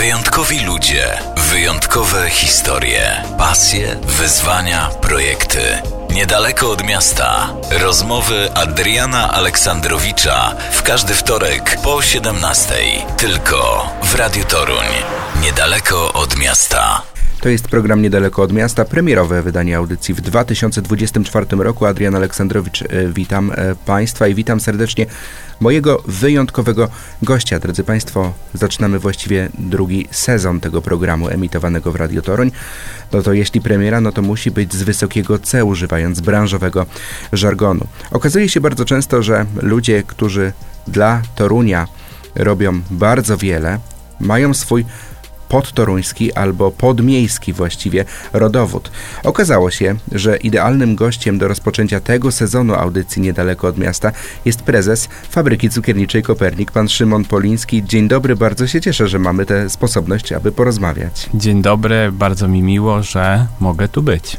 Wyjątkowi ludzie, wyjątkowe historie, pasje, wyzwania, projekty. Niedaleko od miasta. Rozmowy Adriana Aleksandrowicza w każdy wtorek po 17. Tylko w Radiu Toruń. Niedaleko od miasta. To jest program Niedaleko od Miasta, premierowe wydanie audycji w 2024 roku. Adrian Aleksandrowicz, e, witam e, Państwa i witam serdecznie mojego wyjątkowego gościa. Drodzy Państwo, zaczynamy właściwie drugi sezon tego programu emitowanego w Radio Toruń. No to jeśli premiera, no to musi być z wysokiego C, używając branżowego żargonu. Okazuje się bardzo często, że ludzie, którzy dla Torunia robią bardzo wiele, mają swój podtoruński albo podmiejski właściwie rodowód. Okazało się, że idealnym gościem do rozpoczęcia tego sezonu audycji niedaleko od miasta jest prezes fabryki cukierniczej Kopernik, pan Szymon Poliński. Dzień dobry, bardzo się cieszę, że mamy tę sposobność, aby porozmawiać. Dzień dobry, bardzo mi miło, że mogę tu być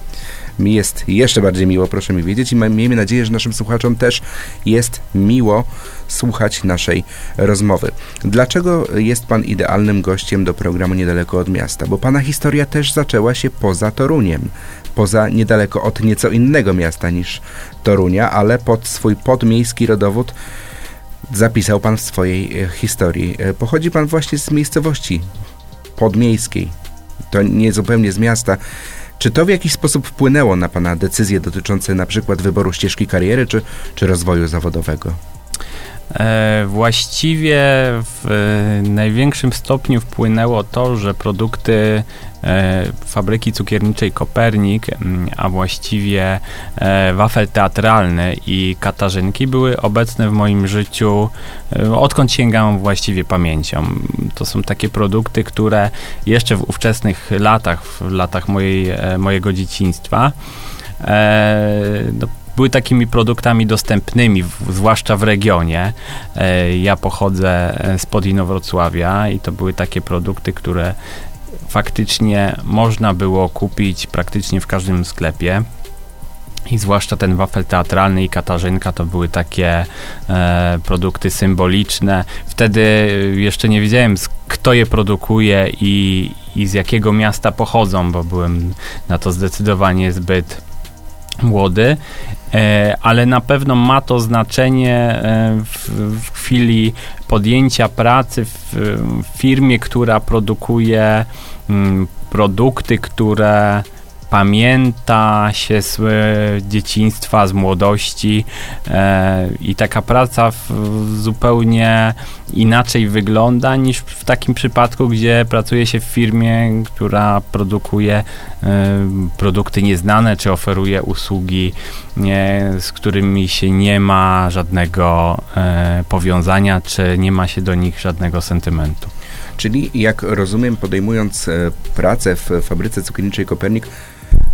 mi jest jeszcze bardziej miło, proszę mi wiedzieć, i miejmy nadzieję, że naszym słuchaczom też jest miło słuchać naszej rozmowy. Dlaczego jest Pan idealnym gościem do programu Niedaleko od Miasta? Bo Pana historia też zaczęła się poza Toruniem, poza niedaleko od nieco innego miasta niż Torunia, ale pod swój podmiejski rodowód zapisał Pan w swojej e, historii. E, pochodzi Pan właśnie z miejscowości podmiejskiej. To nie zupełnie z miasta. Czy to w jakiś sposób wpłynęło na Pana decyzje dotyczące na przykład wyboru ścieżki kariery czy, czy rozwoju zawodowego? E, właściwie w największym stopniu wpłynęło to, że produkty e, fabryki cukierniczej Kopernik, a właściwie e, wafel teatralny i katarzynki były obecne w moim życiu odkąd sięgam właściwie pamięcią. To są takie produkty, które jeszcze w ówczesnych latach, w latach mojej, mojego dzieciństwa, no, były takimi produktami dostępnymi, w, zwłaszcza w regionie. E, ja pochodzę spod Inowrocławia i to były takie produkty, które faktycznie można było kupić praktycznie w każdym sklepie. I zwłaszcza ten wafel teatralny i katarzynka to były takie e, produkty symboliczne. Wtedy jeszcze nie wiedziałem, kto je produkuje i, i z jakiego miasta pochodzą, bo byłem na to zdecydowanie zbyt młody, e, ale na pewno ma to znaczenie e, w, w chwili podjęcia pracy w, w firmie, która produkuje mm, produkty, które pamięta się z e, dzieciństwa, z młodości e, i taka praca w, zupełnie inaczej wygląda niż w takim przypadku, gdzie pracuje się w firmie, która produkuje e, produkty nieznane, czy oferuje usługi, nie, z którymi się nie ma żadnego e, powiązania, czy nie ma się do nich żadnego sentymentu. Czyli, jak rozumiem, podejmując e, pracę w fabryce cukierniczej Kopernik,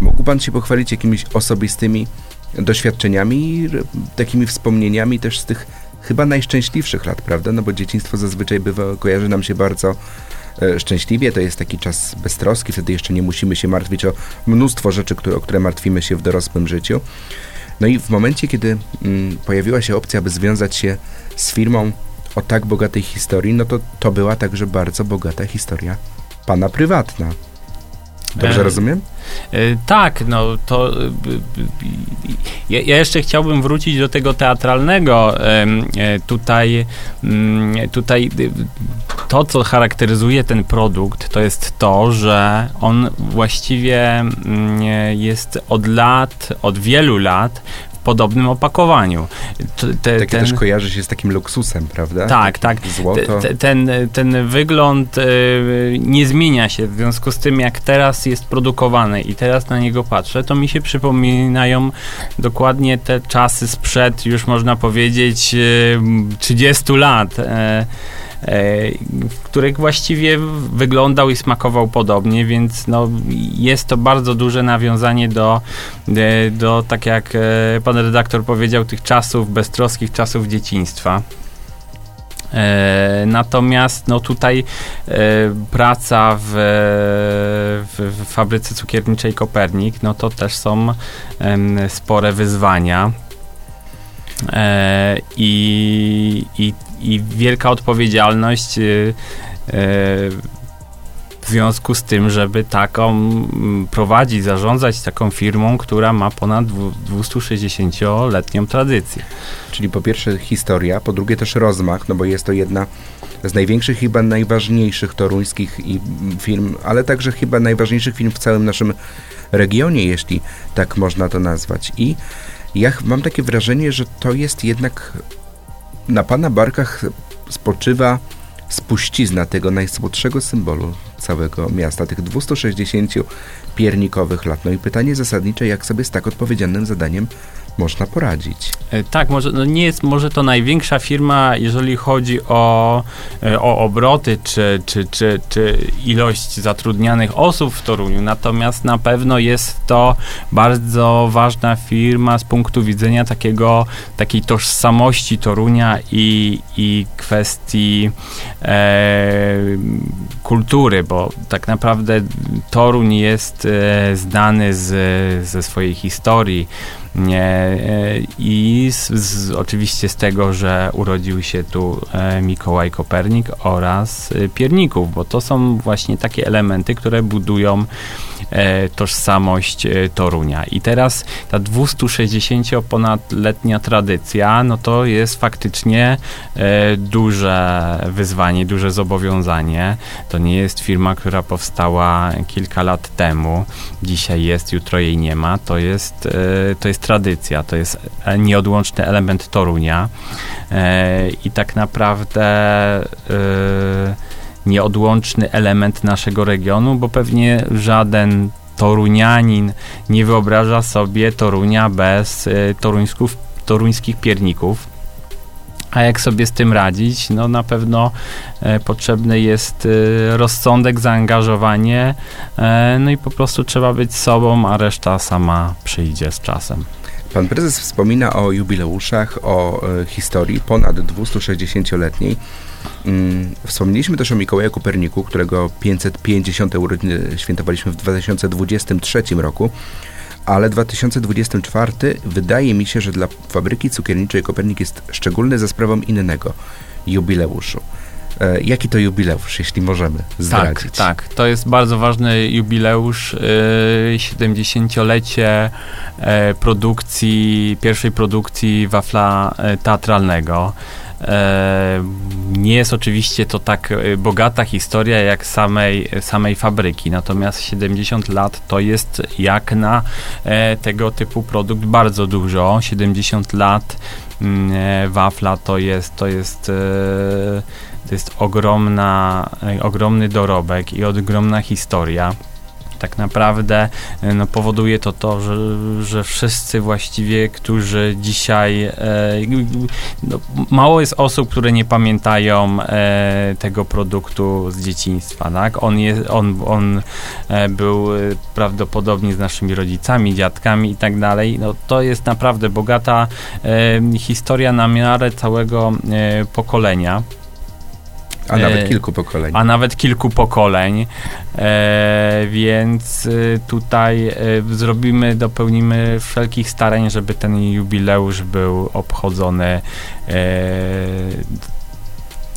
Mógł Pan się pochwalić jakimiś osobistymi doświadczeniami, takimi wspomnieniami też z tych chyba najszczęśliwszych lat, prawda? No bo dzieciństwo zazwyczaj bywa, kojarzy nam się bardzo e, szczęśliwie, to jest taki czas beztroski, wtedy jeszcze nie musimy się martwić o mnóstwo rzeczy, które, o które martwimy się w dorosłym życiu. No i w momencie, kiedy mm, pojawiła się opcja, aby związać się z firmą o tak bogatej historii, no to to była także bardzo bogata historia pana prywatna. Dobrze e, rozumiem? E, tak, no to e, ja, ja, jeszcze chciałbym wrócić do tego teatralnego. Tutaj, mm, tutaj to, co charakteryzuje ten produkt, to jest to, że on właściwie mm, jest od lat, od wielu lat podobnym opakowaniu. Te, Takie ten, też kojarzy się z takim luksusem, prawda? Tak, tak. Złoto. Te, ten, ten wygląd y, nie zmienia się w związku z tym, jak teraz jest produkowany i teraz na niego patrzę, to mi się przypominają dokładnie te czasy sprzed, już można powiedzieć, y, 30 lat. Y, E, których właściwie wyglądał i smakował podobnie, więc no, jest to bardzo duże nawiązanie do, e, do, tak jak e, pan redaktor powiedział, tych czasów, beztroskich czasów dzieciństwa. E, natomiast no tutaj praca w, w, fabryce cukierniczej Kopernik, no to też są spore wyzwania. i, i i wielka odpowiedzialność. Y, y, w związku z tym, żeby taką prowadzić, zarządzać taką firmą, która ma ponad 260-letnią tradycję. Czyli po pierwsze historia, po drugie też rozmach, no bo jest to jedna z największych, chyba najważniejszych toruńskich firm, ale także chyba najważniejszych firm w całym naszym regionie, jeśli tak można to nazwać. I ja mam takie wrażenie, że to jest jednak na pana barkach spoczywa spuścizna tego najsłodszego symbolu całego miasta, tych 260 piernikowych lat. No i pytanie zasadnicze, jak sobie z tak odpowiedzialnym zadaniem można poradzić. E, tak, może no nie jest może to największa firma, jeżeli chodzi o, e, o obroty czy, czy, czy, czy ilość zatrudnianych osób w Toruniu, natomiast na pewno jest to bardzo ważna firma z punktu widzenia takiego, takiej tożsamości Torunia i, i kwestii e, kultury, bo tak naprawdę Toruń jest e, znany z, ze swojej historii, I z, z, oczywiście z tego, że urodził się tu e, Mikołaj Kopernik oraz e, Pierników, bo to są właśnie takie elementy, które budują tożsamość Torunia. I teraz ta 260-ponadletnia tradycja, no to jest faktycznie duże wyzwanie, duże zobowiązanie. To nie jest firma, która powstała kilka lat temu. Dzisiaj jest, jutro jej nie ma. To jest, to jest tradycja, to jest nieodłączny element Torunia e, i tak naprawdę e, nieodłączny element naszego regionu, bo pewnie żaden Torunianin nie wyobraża sobie Torunia bez e, toruńskich pierników. A jak sobie z tym radzić? No na pewno e, potrzebny jest e, rozsądek, zaangażowanie, e, no i po prostu trzeba być sobą, a reszta sama przyjdzie z czasem. Pan prezes wspomina o jubileuszach, o e, historii ponad 260-letniej. Mm, wspomnieliśmy też o Mikołaju Koperniku, którego 550. urodziny świętowaliśmy w 2023 roku, ale 2024 wydaje mi się, że dla fabryki cukierniczej Kopernik jest szczególny za sprawą innego jubileuszu. E, jaki to jubileusz, jeśli możemy zdradzić? Tak, tak. To jest bardzo ważny jubileusz, 70-lecie e, e, produkcji, pierwszej produkcji wafla teatralnego. Nie jest oczywiście to tak bogata historia jak samej, samej fabryki, natomiast 70 lat to jest jak na tego typu produkt bardzo dużo. 70 lat mm, wafla to jest, to jest to jest ogromna, e, ogromny dorobek i ogromna historia tak naprawdę e, no, powoduje to to, że, że wszyscy właściwie, którzy dzisiaj e, no, mało jest osób, które nie pamiętają e, tego produktu z dzieciństwa, tak? On, jest, on, on e, był prawdopodobnie z naszymi rodzicami, dziadkami i tak dalej. No, to jest naprawdę bogata e, historia na miarę całego pokolenia. A nawet e, kilku pokoleń. A nawet kilku pokoleń. E, więc e, tutaj zrobimy, dopełnimy wszelkich starań, żeby ten jubileusz był obchodzony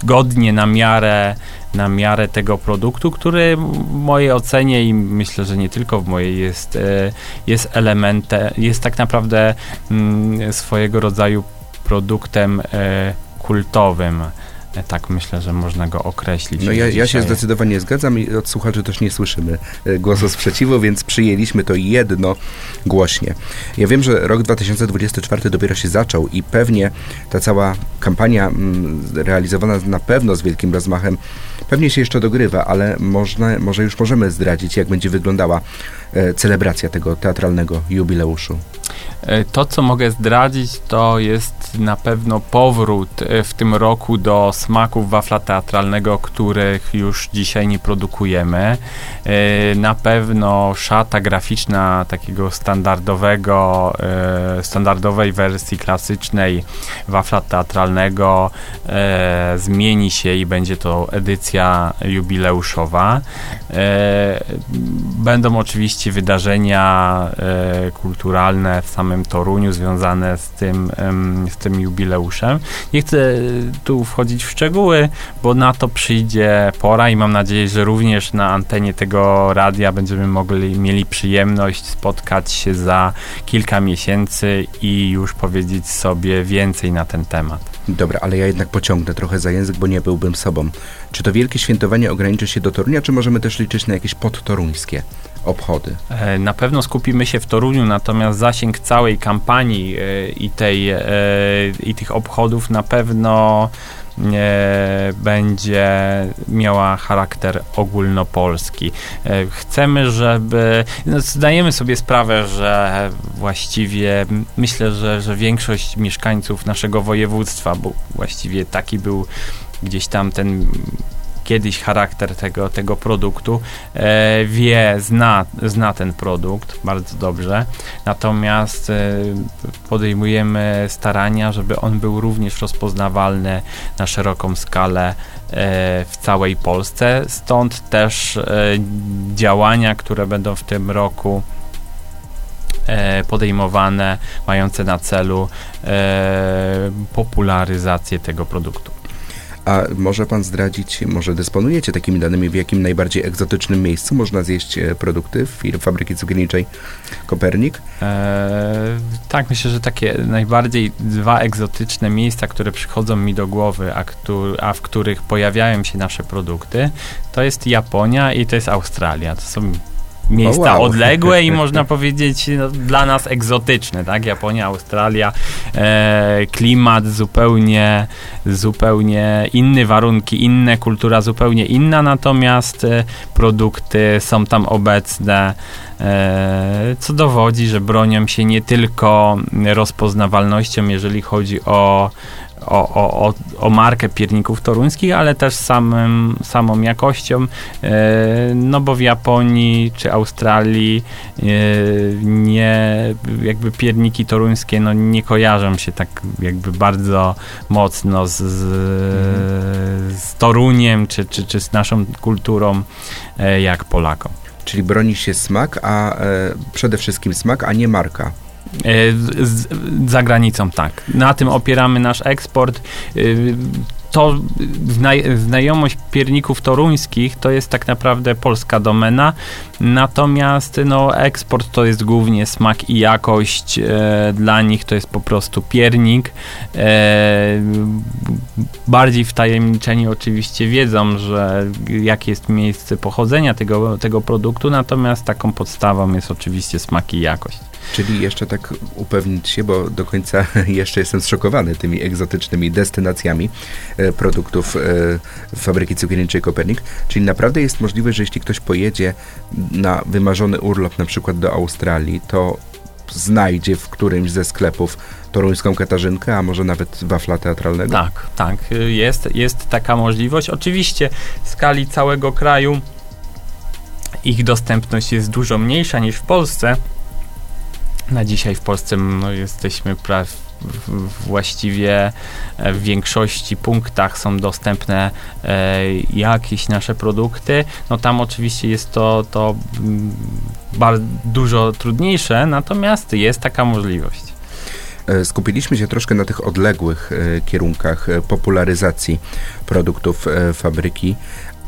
godnie na miarę na miarę tego produktu, który w mojej ocenie i myślę, że nie tylko w mojej jest, jest elementem, jest tak naprawdę mm, swojego rodzaju produktem kultowym. E, tak myślę, że można go określić. No ja, ja się zdecydowanie zgadzam i od słuchaczy też nie słyszymy e, głosu sprzeciwu, więc przyjęliśmy to jedno głośnie. Ja wiem, że rok 2024 dopiero się zaczął i pewnie ta cała kampania mm, realizowana na pewno z wielkim rozmachem pewnie się jeszcze dogrywa, ale można, może już możemy zdradzić, jak będzie wyglądała e, celebracja tego teatralnego jubileuszu. E, to, co mogę zdradzić, to jest na pewno powrót e, w tym roku do smaków wafla teatralnego, których już dzisiaj nie produkujemy. E, na pewno szata graficzna takiego standardowego, standardowej wersji klasycznej wafla teatralnego zmieni się i będzie to edycja jubileuszowa. Będą oczywiście wydarzenia kulturalne, w samym Toruniu związane z tym, z tym jubileuszem. Nie chcę tu wchodzić w szczegóły, bo na to przyjdzie pora i mam nadzieję, że również na antenie tego radia będziemy mogli, mieli przyjemność spotkać się za kilka miesięcy i już powiedzieć sobie więcej na ten temat. Dobra, ale ja jednak pociągnę trochę za język, bo nie byłbym sobą. Czy to wielkie świętowanie ograniczy się do Torunia, czy możemy też liczyć na jakieś podtoruńskie obchody? E, na pewno skupimy się w Toruniu, natomiast zasięg całej kampanii e, i, tej, e, i tych obchodów na pewno będzie miała charakter ogólnopolski. Chcemy, żeby. No, zdajemy sobie sprawę, że właściwie myślę, że, że większość mieszkańców naszego województwa, bo właściwie taki był gdzieś tam ten kiedyś charakter tego, tego produktu, e, wie, zna, zna ten produkt bardzo dobrze, natomiast e, podejmujemy starania, żeby on był również rozpoznawalny na szeroką skalę e, w całej Polsce, stąd też e, działania, które będą w tym roku e, podejmowane, mające na celu e, popularyzację tego produktu. A może pan zdradzić, może dysponujecie takimi danymi, w jakim najbardziej egzotycznym miejscu można zjeść e, produkty fabryki cukierniczej Kopernik? Eee, tak, myślę, że takie najbardziej dwa egzotyczne miejsca, które przychodzą mi do głowy, a, a w których pojawiają się nasze produkty, to jest Japonia i to jest Australia. To są miejsca wow. odległe i można powiedzieć no, dla nas egzotyczne, tak? Japonia, Australia, e, klimat zupełnie, zupełnie inny, warunki inne, kultura zupełnie inna, natomiast e, produkty są tam obecne, e, co dowodzi, że bronią się nie tylko rozpoznawalnością, jeżeli chodzi o o, o, o, markę pierników toruńskich, ale też samym, samą jakością, e, no bo w Japonii czy Australii e, nie, jakby pierniki toruńskie no nie kojarzą się tak jakby bardzo mocno z, z, Toruniem czy, czy, czy z naszą kulturą e, jak Polakom. Czyli broni się smak, a przede wszystkim smak, a nie marka. E, z, za granicą, tak. Na tym opieramy nasz eksport. E, to zna, znajomość pierników toruńskich to jest tak naprawdę polska domena, natomiast no, eksport to jest głównie smak i jakość. E, dla nich to jest po prostu piernik. E, bardziej wtajemniczeni oczywiście wiedzą, że jakie jest miejsce pochodzenia tego, tego produktu, natomiast taką podstawą jest oczywiście smak i jakość. Czyli jeszcze tak upewnić się, bo do końca jeszcze jestem zszokowany tymi egzotycznymi destynacjami e, produktów e, fabryki cukierniczej Kopernik. Czyli naprawdę jest możliwe, że jeśli ktoś pojedzie na wymarzony urlop na przykład do Australii, to znajdzie w którymś ze sklepów toruńską katarzynkę, a może nawet wafla teatralnego? Tak, tak. Jest, jest taka możliwość. Oczywiście w skali całego kraju ich dostępność jest dużo mniejsza niż w Polsce, na dzisiaj w Polsce no, jesteśmy prawie właściwie e, w większości punktach są dostępne e, jakieś nasze produkty. No tam oczywiście jest to, to mm, bardzo dużo trudniejsze, natomiast jest taka możliwość. E, skupiliśmy się troszkę na tych odległych kierunkach popularyzacji produktów fabryki,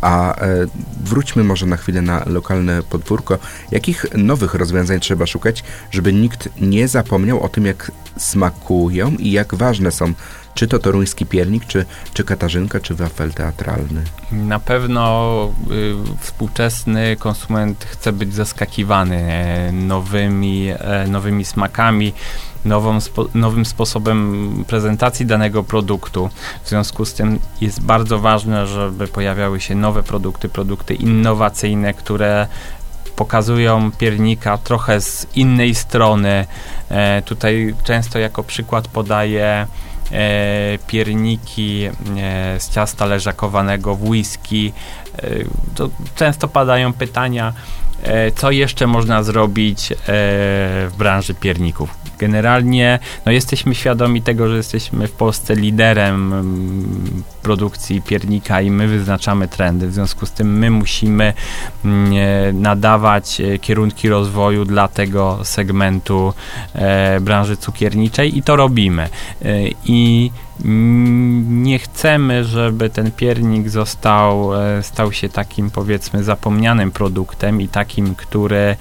a e, wróćmy może na chwilę na lokalne podwórko. Jakich nowych rozwiązań trzeba szukać, żeby nikt nie zapomniał o tym, jak smakują i jak ważne są czy to toruński piernik, czy, czy katarzynka, czy wafel teatralny? Na pewno y, współczesny konsument chce być zaskakiwany e, nowymi, e, nowymi smakami, nową, spo, nowym sposobem prezentacji danego produktu. W związku z tym jest bardzo ważne, żeby pojawiały się nowe produkty, produkty innowacyjne, które pokazują piernika trochę z innej strony. E, tutaj często jako przykład podaję e, pierniki e, z ciasta leżakowanego w whisky. E, to często padają pytania, e, co jeszcze można zrobić e, w branży pierników Generalnie no, jesteśmy świadomi tego, że jesteśmy w Polsce liderem mm, produkcji piernika i my wyznaczamy trendy. W związku z tym my musimy mm, e, nadawać e, kierunki rozwoju dla tego segmentu e, branży cukierniczej i to robimy. I nie chcemy, żeby ten piernik został, e, stał się takim powiedzmy zapomnianym produktem i takim, który,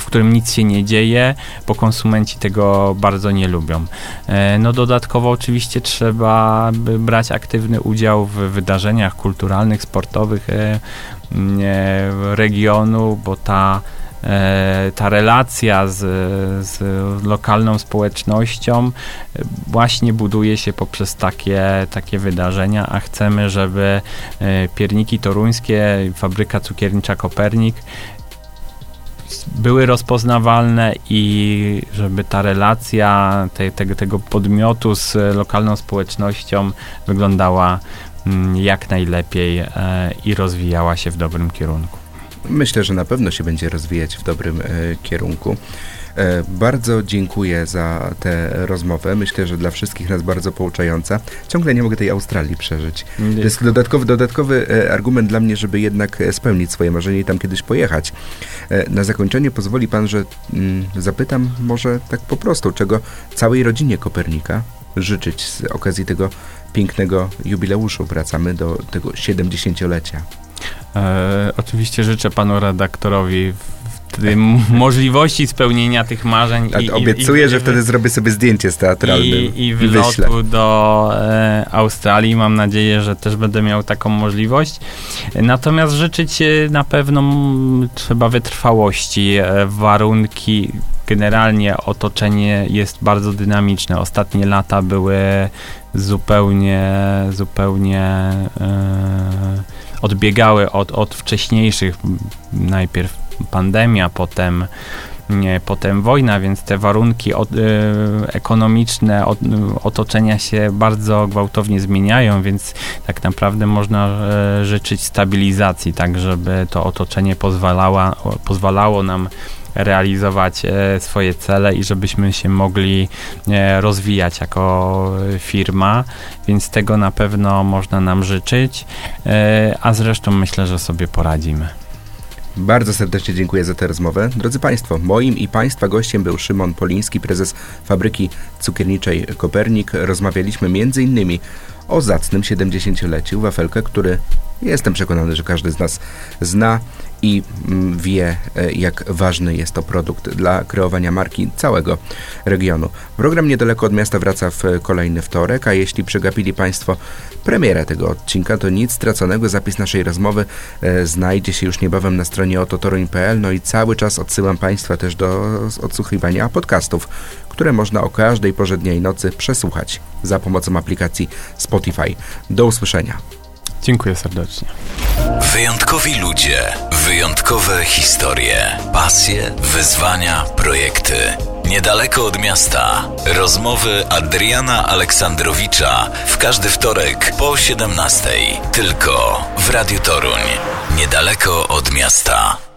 w którym nic się nie dzieje, bo konsumenci tego bardzo nie lubią. E, no dodatkowo oczywiście trzeba brać aktywny udział w wydarzeniach kulturalnych, sportowych e, regionu, bo ta ta relacja z, z lokalną społecznością e, właśnie buduje się poprzez takie, takie wydarzenia, a chcemy, żeby e, pierniki toruńskie, fabryka cukiernicza Kopernik były rozpoznawalne i żeby ta relacja te, tego, tego podmiotu z lokalną społecznością wyglądała mm, jak najlepiej i rozwijała się w dobrym kierunku. Myślę, że na pewno się będzie rozwijać w dobrym e, kierunku. E, bardzo dziękuję za tę rozmowę. Myślę, że dla wszystkich nas bardzo pouczająca. Ciągle nie mogę tej Australii przeżyć. To jest dodatkowy, dodatkowy e, argument dla mnie, żeby jednak spełnić swoje marzenie i tam kiedyś pojechać. Na zakończenie pozwoli pan, że mm, zapytam może tak po prostu, czego całej rodzinie Kopernika życzyć z okazji tego pięknego jubileuszu. Wracamy do tego 70-lecia. E, oczywiście życzę panu redaktorowi możliwości spełnienia tych marzeń. I, obiecuję, i, że wtedy zrobię sobie zdjęcie z teatralnym. I, i wylotu do e, Australii. Mam nadzieję, że też będę miał taką możliwość. Natomiast życzyć na pewno trzeba wytrwałości. E, warunki, generalnie otoczenie jest bardzo dynamiczne. Ostatnie lata były zupełnie, zupełnie. E, odbiegały od, od wcześniejszych, najpierw pandemia, potem nie, potem wojna, więc te warunki od, y, ekonomiczne od, otoczenia się bardzo gwałtownie zmieniają, więc tak naprawdę można y, życzyć stabilizacji, tak żeby to otoczenie pozwalała, pozwalało nam realizować e, swoje cele i żebyśmy się mogli e, rozwijać jako firma, więc tego na pewno można nam życzyć, e, a zresztą myślę, że sobie poradzimy. Bardzo serdecznie dziękuję za tę rozmowę. Drodzy Państwo, moim i Państwa gościem był Szymon Poliński, prezes fabryki cukierniczej Kopernik. Rozmawialiśmy m.in. o zacnym 70-leciu wafelkę, który jestem przekonany, że każdy z nas zna i mm, wie, e, jak ważny jest to produkt dla kreowania marki całego regionu. Program niedaleko od miasta wraca w kolejny wtorek, a jeśli przegapili Państwo premierę tego odcinka, to nic straconego. Zapis naszej rozmowy e, znajdzie się już niebawem na stronie ototoruń.pl, no i cały czas odsyłam Państwa też do odsłuchiwania podcastów, które można o każdej porze dnia i nocy przesłuchać za pomocą aplikacji Spotify. Do usłyszenia. Dziękuję serdecznie. Wyjątkowi ludzie, wyjątkowe historie, pasje, wyzwania, projekty. Niedaleko od miasta. Rozmowy Adriana Aleksandrowicza w każdy wtorek po 17. Tylko w Radiu Toruń. Niedaleko od miasta.